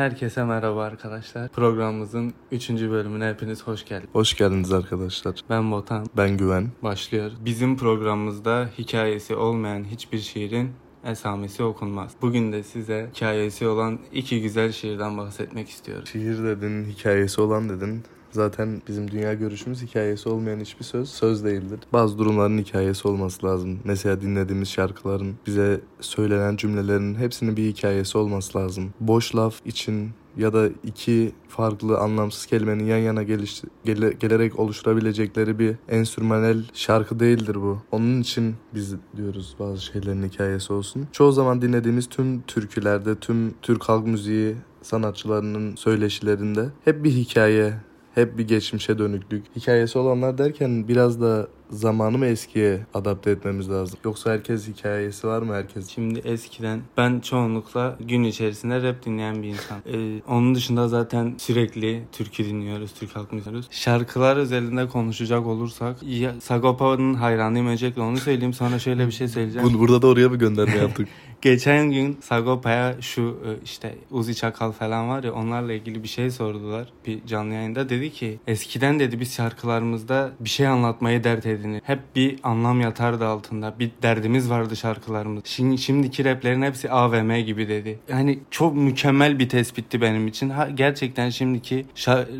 Herkese merhaba arkadaşlar. Programımızın 3. bölümüne hepiniz hoş geldiniz. Hoş geldiniz arkadaşlar. Ben Botan. Ben Güven. Başlıyor. Bizim programımızda hikayesi olmayan hiçbir şiirin esamesi okunmaz. Bugün de size hikayesi olan iki güzel şiirden bahsetmek istiyorum. Şiir dedin, hikayesi olan dedin. Zaten bizim dünya görüşümüz hikayesi olmayan hiçbir söz söz değildir. Bazı durumların hikayesi olması lazım. Mesela dinlediğimiz şarkıların, bize söylenen cümlelerin hepsinin bir hikayesi olması lazım. Boş laf için ya da iki farklı anlamsız kelimenin yan yana geliş, gele, gelerek oluşturabilecekleri bir enstrümanel şarkı değildir bu. Onun için biz diyoruz bazı şeylerin hikayesi olsun. Çoğu zaman dinlediğimiz tüm türkülerde, tüm Türk halk müziği sanatçılarının söyleşilerinde hep bir hikaye, hep bir geçmişe dönüklük. Hikayesi olanlar derken biraz da zamanı mı eskiye adapte etmemiz lazım? Yoksa herkes hikayesi var mı herkes? Şimdi eskiden ben çoğunlukla gün içerisinde rap dinleyen bir insan. Ee, onun dışında zaten sürekli türkü dinliyoruz, Türk halk müziği dinliyoruz. Şarkılar özelinde konuşacak olursak ya, Sagopa'nın hayranıyım öncelikle onu söyleyeyim sonra şöyle bir şey söyleyeceğim. Bunu burada da oraya bir gönderme yaptık. Geçen gün Sagopa'ya şu e, işte Uzi Çakal falan var ya onlarla ilgili bir şey sordular bir canlı yayında. Dedi ki eskiden dedi biz şarkılarımızda bir şey anlatmayı dert edinir. Hep bir anlam yatardı altında. Bir derdimiz vardı şarkılarımız. Şimdi, şimdiki raplerin hepsi AVM gibi dedi. Yani çok mükemmel bir tespitti benim için. Ha, gerçekten şimdiki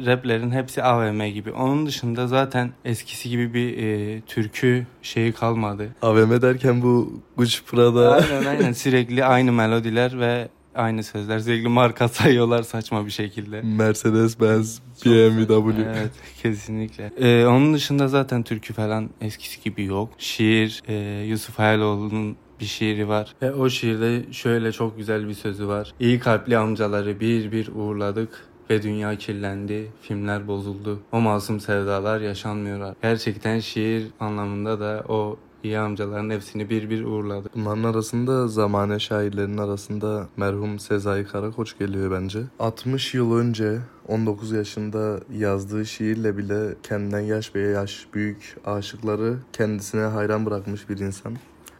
raplerin hepsi AVM gibi. Onun dışında zaten eskisi gibi bir e, türkü şeyi kalmadı. AVM derken bu Gucci Prada. Aynen aynen sürekli aynı melodiler ve aynı sözler. Sürekli marka sayıyorlar saçma bir şekilde. Mercedes Benz, BMW. Evet kesinlikle. Ee, onun dışında zaten türkü falan eskisi gibi yok. Şiir e, Yusuf Hayaloğlu'nun bir şiiri var. Ve o şiirde şöyle çok güzel bir sözü var. İyi kalpli amcaları bir bir uğurladık ve dünya kirlendi, filmler bozuldu. O masum sevdalar yaşanmıyor. Gerçekten şiir anlamında da o iyi amcaların hepsini bir bir uğurladı. Bunların arasında zamane şairlerinin arasında merhum Sezai Karakoç geliyor bence. 60 yıl önce 19 yaşında yazdığı şiirle bile kendinden yaş ve yaş büyük aşıkları kendisine hayran bırakmış bir insan.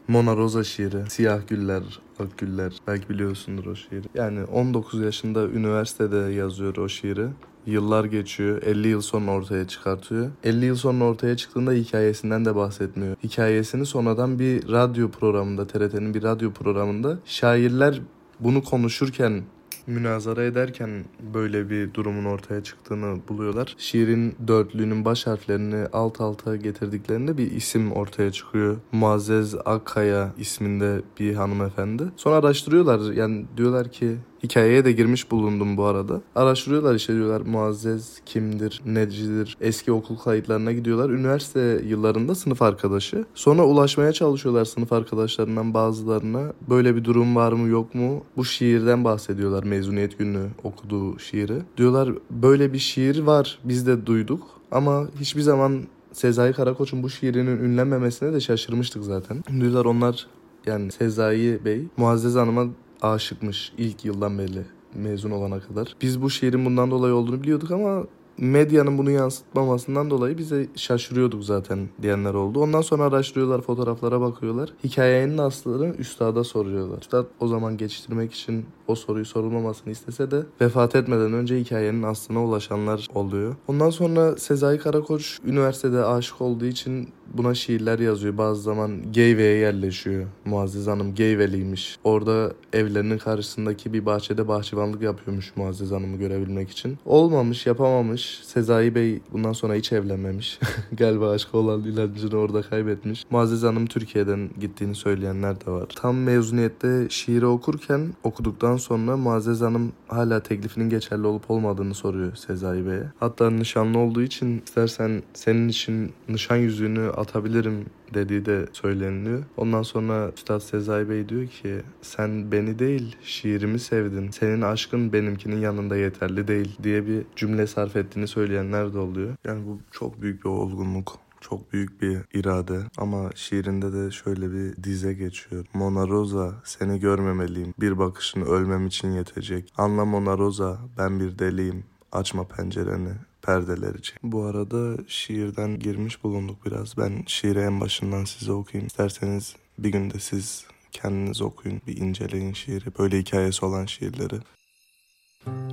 Mona Rosa şiiri, Siyah Güller, Ak Güller. Belki biliyorsundur o şiiri. Yani 19 yaşında üniversitede yazıyor o şiiri. Yıllar geçiyor. 50 yıl sonra ortaya çıkartıyor. 50 yıl sonra ortaya çıktığında hikayesinden de bahsetmiyor. Hikayesini sonradan bir radyo programında, TRT'nin bir radyo programında şairler bunu konuşurken münazara ederken böyle bir durumun ortaya çıktığını buluyorlar. Şiirin dörtlüğünün baş harflerini alt alta getirdiklerinde bir isim ortaya çıkıyor. Muazzez Akkaya isminde bir hanımefendi. Sonra araştırıyorlar yani diyorlar ki Hikayeye de girmiş bulundum bu arada. Araştırıyorlar işte diyorlar Muazzez kimdir, necidir, eski okul kayıtlarına gidiyorlar. Üniversite yıllarında sınıf arkadaşı. Sonra ulaşmaya çalışıyorlar sınıf arkadaşlarından bazılarına. Böyle bir durum var mı yok mu? Bu şiirden bahsediyorlar mezuniyet günü okuduğu şiiri. Diyorlar böyle bir şiir var biz de duyduk ama hiçbir zaman Sezai Karakoç'un bu şiirinin ünlenmemesine de şaşırmıştık zaten. Diyorlar onlar yani Sezai Bey Muazzez Hanım'a aşıkmış ilk yıldan beri mezun olana kadar. Biz bu şiirin bundan dolayı olduğunu biliyorduk ama medyanın bunu yansıtmamasından dolayı bize şaşırıyorduk zaten diyenler oldu. Ondan sonra araştırıyorlar, fotoğraflara bakıyorlar. Hikayenin aslını üstada soruyorlar. Üstad o zaman geçiştirmek için o soruyu sorulmamasını istese de vefat etmeden önce hikayenin aslına ulaşanlar oluyor. Ondan sonra Sezai Karakoç üniversitede aşık olduğu için buna şiirler yazıyor. Bazı zaman Geyve'ye yerleşiyor. Muazzez Hanım Geyve'liymiş. Orada evlerinin karşısındaki bir bahçede bahçıvanlık yapıyormuş Muazzez Hanım'ı görebilmek için. Olmamış, yapamamış. Sezai Bey bundan sonra hiç evlenmemiş. Galiba aşkı olan inancını orada kaybetmiş. Muazzez Hanım Türkiye'den gittiğini söyleyenler de var. Tam mezuniyette şiiri okurken okuduktan sonra Muazzez Hanım hala teklifinin geçerli olup olmadığını soruyor Sezai Bey'e. Hatta nişanlı olduğu için istersen senin için nişan yüzüğünü atabilirim dediği de söyleniliyor. Ondan sonra Üstad Sezai Bey diyor ki sen beni değil şiirimi sevdin. Senin aşkın benimkinin yanında yeterli değil diye bir cümle sarf ettiğini söyleyenler de oluyor. Yani bu çok büyük bir olgunluk. Çok büyük bir irade ama şiirinde de şöyle bir dize geçiyor. Mona Rosa seni görmemeliyim. Bir bakışın ölmem için yetecek. Anla Mona Rosa ben bir deliyim. Açma pencereni perdeleri çek. Bu arada şiirden girmiş bulunduk biraz. Ben şiiri en başından size okuyayım. İsterseniz bir günde siz kendiniz okuyun, bir inceleyin şiiri. Böyle hikayesi olan şiirleri.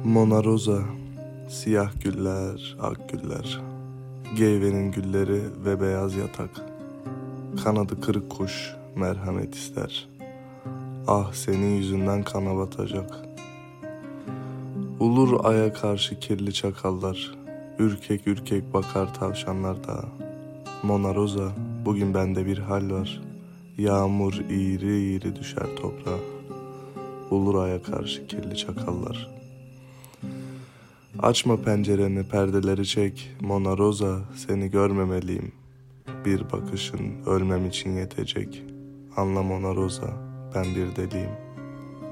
Mona Rosa, siyah güller, ak güller, geyvenin gülleri ve beyaz yatak. Kanadı kırık kuş merhamet ister. Ah senin yüzünden kana batacak. Ulur aya karşı kirli çakallar, ürkek ürkek bakar tavşanlar da. Mona Rosa, bugün bende bir hal var. Yağmur iğri iğri düşer toprağa. Ulur aya karşı kirli çakallar. Açma pencereni, perdeleri çek. Mona Rosa, seni görmemeliyim. Bir bakışın ölmem için yetecek. Anla Mona Rosa, ben bir deliyim.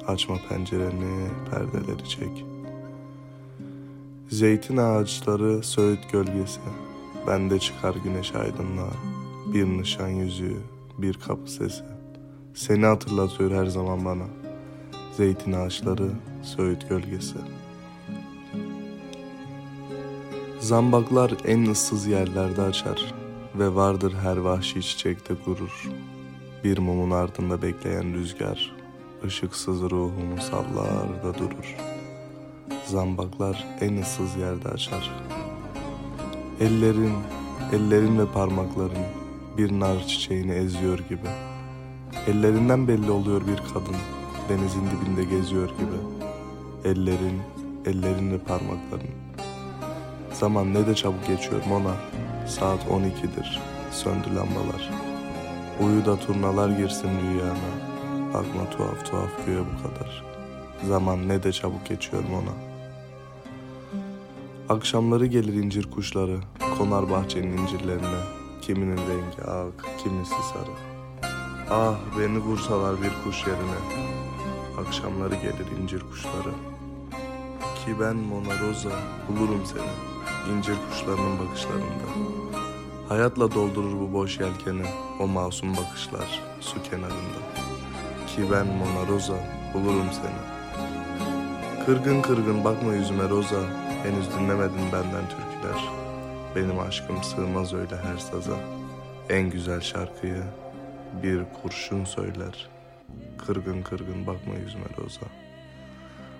Açma pencereni, perdeleri çek. Zeytin ağaçları söğüt gölgesi. Bende çıkar güneş aydınlığa. Bir nişan yüzüğü, bir kapı sesi. Seni hatırlatıyor her zaman bana. Zeytin ağaçları, söğüt gölgesi. Zambaklar en ıssız yerlerde açar ve vardır her vahşi çiçekte gurur. Bir mumun ardında bekleyen rüzgar, ışıksız ruhumu sallar da durur. Zambaklar en ıssız yerde açar. Ellerin, ellerin ve parmakların bir nar çiçeğini eziyor gibi. Ellerinden belli oluyor bir kadın, denizin dibinde geziyor gibi. Ellerin, ellerin ve parmakların. Zaman ne de çabuk geçiyor Mona. Saat 12'dir. Söndü lambalar. Uyu da turnalar girsin rüyana. Bakma tuhaf tuhaf göğe bu kadar. Zaman ne de çabuk geçiyor Mona. Akşamları gelir incir kuşları. Konar bahçenin incirlerine. Kiminin rengi ak, kimisi sarı. Ah beni vursalar bir kuş yerine. Akşamları gelir incir kuşları. Ki ben Mona Rosa bulurum seni incir kuşlarının bakışlarında. Hayatla doldurur bu boş yelkeni o masum bakışlar su kenarında. Ki ben Mona Rosa bulurum seni. Kırgın kırgın bakma yüzüme Rosa, henüz dinlemedin benden türküler. Benim aşkım sığmaz öyle her saza. En güzel şarkıyı bir kurşun söyler. Kırgın kırgın bakma yüzüme Rosa.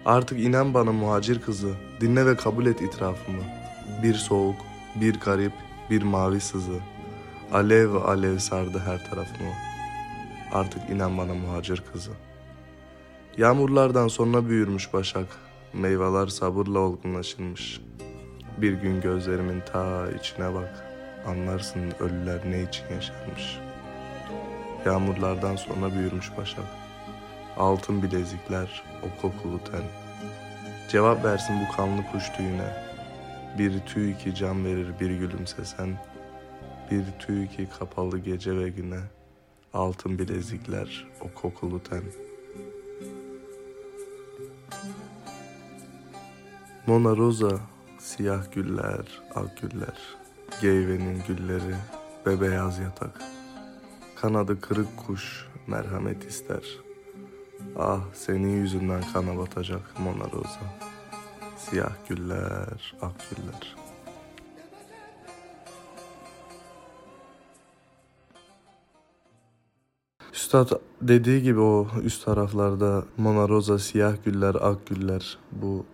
Artık inen bana muhacir kızı, dinle ve kabul et itirafımı. Bir soğuk, bir garip, bir mavi sızı. Alev alev sardı her tarafımı. Artık inen bana muhacir kızı. Yağmurlardan sonra büyürmüş başak. Meyveler sabırla olgunlaşılmış. Bir gün gözlerimin ta içine bak. Anlarsın ölüler ne için yaşarmış. Yağmurlardan sonra büyürmüş başak. Altın bilezikler, o kokulu ten. Cevap versin bu kanlı kuş tüyüne. Bir tüy ki can verir bir gülümsesen, bir tüy ki kapalı gece ve güne, altın bilezikler o kokulu ten. Mona Rosa, siyah güller, ak güller, geyvenin gülleri ve beyaz yatak. Kanadı kırık kuş merhamet ister. Ah senin yüzünden kana batacak Mona Rosa. Siyah güller, ak güller. Üstad dediği gibi o üst taraflarda Mona Rosa, siyah güller, ak güller bu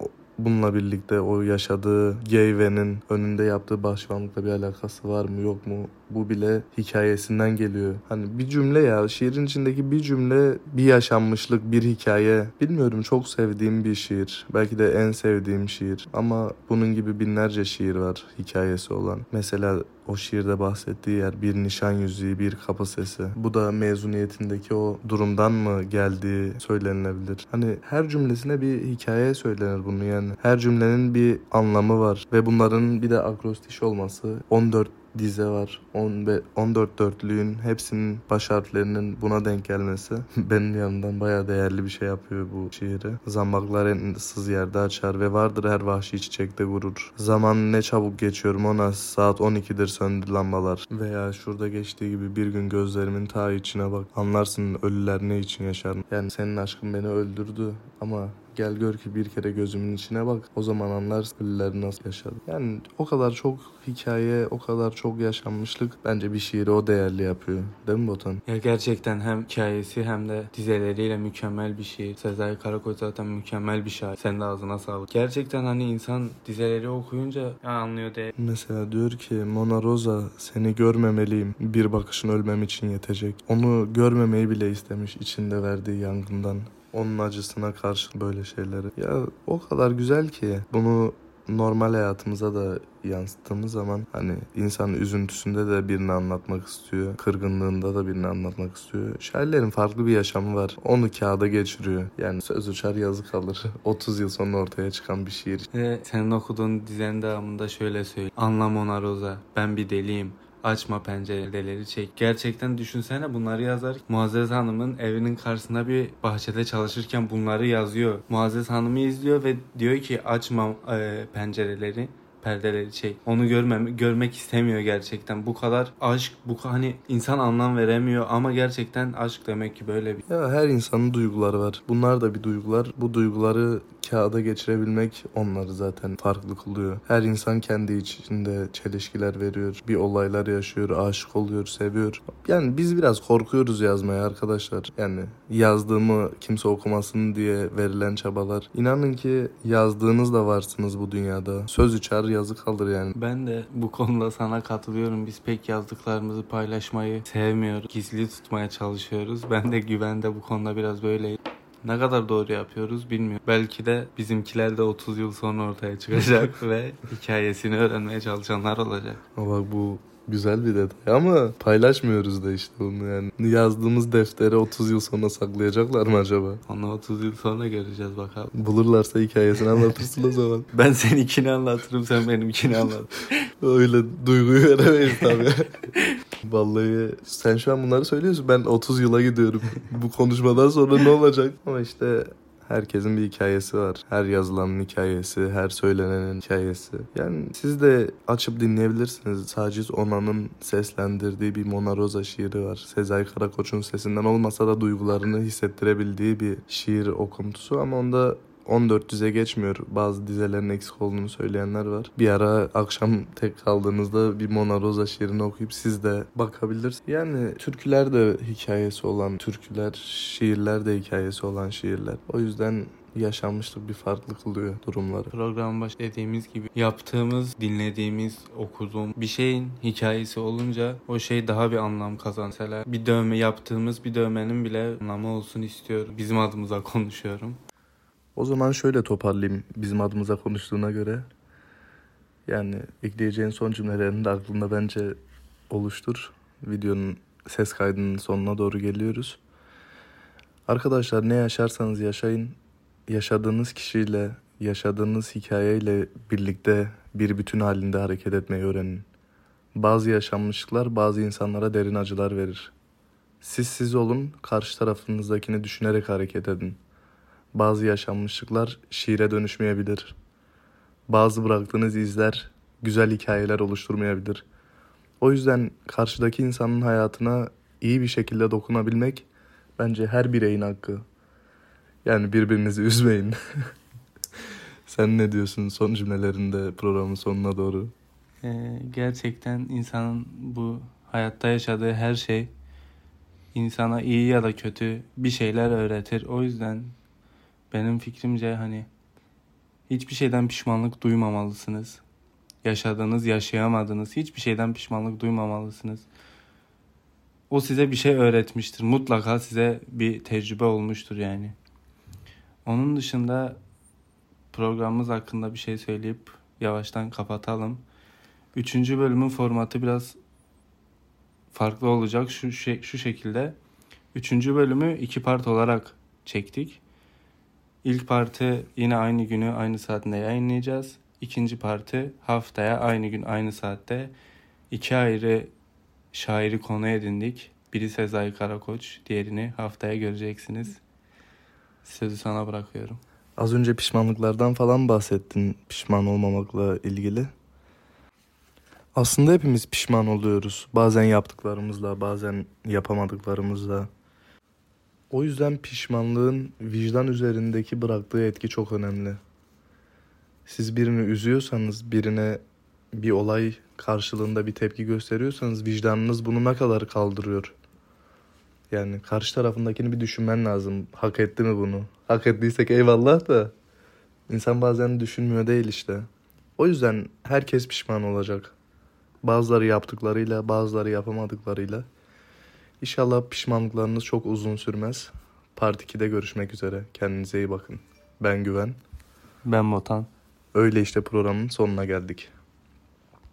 bununla birlikte o yaşadığı Geyve'nin önünde yaptığı başkanlıkla bir alakası var mı yok mu? Bu bile hikayesinden geliyor. Hani bir cümle ya şiirin içindeki bir cümle bir yaşanmışlık bir hikaye. Bilmiyorum çok sevdiğim bir şiir. Belki de en sevdiğim şiir. Ama bunun gibi binlerce şiir var hikayesi olan. Mesela o şiirde bahsettiği yer bir nişan yüzüğü, bir kapı sesi. Bu da mezuniyetindeki o durumdan mı geldiği söylenilebilir. Hani her cümlesine bir hikaye söylenir bunu yani. Her cümlenin bir anlamı var ve bunların bir de akrostiş olması 14 dize var. 14 dörtlüğün hepsinin baş harflerinin buna denk gelmesi benim yanımdan baya değerli bir şey yapıyor bu şiiri. Zambaklar en ıssız yerde açar ve vardır her vahşi çiçekte vurur. Zaman ne çabuk geçiyorum ona saat 12'dir söndü lambalar. Veya şurada geçtiği gibi bir gün gözlerimin ta içine bak. Anlarsın ölüler ne için yaşar. Yani senin aşkın beni öldürdü ama Gel gör ki bir kere gözümün içine bak. O zaman anlarsın ölüler nasıl yaşadı. Yani o kadar çok hikaye, o kadar çok yaşanmışlık bence bir şiiri o değerli yapıyor. Değil mi Botan? Ya gerçekten hem hikayesi hem de dizeleriyle mükemmel bir şiir. Sezai Karakoç zaten mükemmel bir şair. Sen de ağzına sağlık. Gerçekten hani insan dizeleri okuyunca anlıyor de. Mesela diyor ki Mona Rosa seni görmemeliyim. Bir bakışın ölmem için yetecek. Onu görmemeyi bile istemiş içinde verdiği yangından. Onun acısına karşı böyle şeyleri. Ya o kadar güzel ki bunu normal hayatımıza da yansıttığımız zaman hani insan üzüntüsünde de birini anlatmak istiyor. Kırgınlığında da birini anlatmak istiyor. Şairlerin farklı bir yaşamı var. Onu kağıda geçiriyor. Yani söz uçar yazı kalır. 30 yıl sonra ortaya çıkan bir şiir. Ve senin okuduğun dizenin devamında şöyle söyle. Anla Mona Rosa. Ben bir deliyim. Açma pencereleri çek. Gerçekten düşünsene bunları yazar. Muazzez Hanım'ın evinin karşısında bir bahçede çalışırken bunları yazıyor. Muazzez Hanım'ı izliyor ve diyor ki açma e, pencereleri perdeleri çek. Onu görmem görmek istemiyor gerçekten. Bu kadar aşk, bu hani insan anlam veremiyor ama gerçekten aşk demek ki böyle bir. Ya her insanın duyguları var. Bunlar da bir duygular. Bu duyguları kağıda geçirebilmek onları zaten farklı kılıyor. Her insan kendi içinde çelişkiler veriyor. Bir olaylar yaşıyor, aşık oluyor, seviyor. Yani biz biraz korkuyoruz yazmaya arkadaşlar. Yani yazdığımı kimse okumasın diye verilen çabalar. İnanın ki yazdığınız varsınız bu dünyada. Söz uçar yazı kalır yani. Ben de bu konuda sana katılıyorum. Biz pek yazdıklarımızı paylaşmayı sevmiyoruz. Gizli tutmaya çalışıyoruz. Ben de güvende bu konuda biraz böyleyim. Ne kadar doğru yapıyoruz bilmiyorum. Belki de bizimkiler de 30 yıl sonra ortaya çıkacak ve hikayesini öğrenmeye çalışanlar olacak. Ama bu güzel bir detay ama paylaşmıyoruz da işte onu yani. Yazdığımız defteri 30 yıl sonra saklayacaklar mı acaba? Onu 30 yıl sonra göreceğiz bakalım. Bulurlarsa hikayesini anlatırsın o zaman. Ben seninkini anlatırım sen benimkini anlat. Öyle duyguyu veremeyiz tabii. Vallahi sen şu an bunları söylüyorsun. Ben 30 yıla gidiyorum. Bu konuşmadan sonra ne olacak? Ama işte herkesin bir hikayesi var. Her yazılanın hikayesi, her söylenenin hikayesi. Yani siz de açıp dinleyebilirsiniz. Saciz Onan'ın seslendirdiği bir Mona Rosa şiiri var. Sezai Karakoç'un sesinden olmasa da duygularını hissettirebildiği bir şiir okumtusu ama onda 14 dize geçmiyor. Bazı dizelerin eksik olduğunu söyleyenler var. Bir ara akşam tek kaldığınızda bir Mona Rosa şiirini okuyup siz de bakabilirsiniz. Yani türküler de hikayesi olan türküler, şiirler de hikayesi olan şiirler. O yüzden yaşanmışlık bir farklı kılıyor durumları. Program baş dediğimiz gibi yaptığımız, dinlediğimiz, okuduğum bir şeyin hikayesi olunca o şey daha bir anlam kazan. Mesela bir dövme yaptığımız bir dövmenin bile anlamı olsun istiyorum. Bizim adımıza konuşuyorum. O zaman şöyle toparlayayım bizim adımıza konuştuğuna göre. Yani ekleyeceğin son cümlelerini de aklında bence oluştur. Videonun ses kaydının sonuna doğru geliyoruz. Arkadaşlar ne yaşarsanız yaşayın. Yaşadığınız kişiyle, yaşadığınız hikayeyle birlikte bir bütün halinde hareket etmeyi öğrenin. Bazı yaşanmışlıklar bazı insanlara derin acılar verir. Siz siz olun, karşı tarafınızdakini düşünerek hareket edin. Bazı yaşanmışlıklar şiire dönüşmeyebilir. Bazı bıraktığınız izler güzel hikayeler oluşturmayabilir. O yüzden karşıdaki insanın hayatına iyi bir şekilde dokunabilmek bence her bireyin hakkı. Yani birbirinizi üzmeyin. Sen ne diyorsun son cümlelerinde programın sonuna doğru? Ee, gerçekten insanın bu hayatta yaşadığı her şey insana iyi ya da kötü bir şeyler öğretir. O yüzden benim fikrimce hani hiçbir şeyden pişmanlık duymamalısınız. Yaşadığınız, yaşayamadığınız hiçbir şeyden pişmanlık duymamalısınız. O size bir şey öğretmiştir. Mutlaka size bir tecrübe olmuştur yani. Onun dışında programımız hakkında bir şey söyleyip yavaştan kapatalım. Üçüncü bölümün formatı biraz farklı olacak şu, şu şekilde. Üçüncü bölümü iki part olarak çektik. İlk partı yine aynı günü aynı saatinde yayınlayacağız. İkinci partı haftaya aynı gün aynı saatte iki ayrı şairi konu edindik. Biri Sezai Karakoç, diğerini haftaya göreceksiniz. Sözü sana bırakıyorum. Az önce pişmanlıklardan falan bahsettin pişman olmamakla ilgili. Aslında hepimiz pişman oluyoruz. Bazen yaptıklarımızla, bazen yapamadıklarımızla. O yüzden pişmanlığın vicdan üzerindeki bıraktığı etki çok önemli. Siz birini üzüyorsanız, birine bir olay karşılığında bir tepki gösteriyorsanız vicdanınız bunu ne kadar kaldırıyor? Yani karşı tarafındakini bir düşünmen lazım. Hak etti mi bunu? Hak ettiysek eyvallah da insan bazen düşünmüyor değil işte. O yüzden herkes pişman olacak. Bazıları yaptıklarıyla, bazıları yapamadıklarıyla. İnşallah pişmanlıklarınız çok uzun sürmez. Part 2'de görüşmek üzere. Kendinize iyi bakın. Ben Güven. Ben Motan. Öyle işte programın sonuna geldik.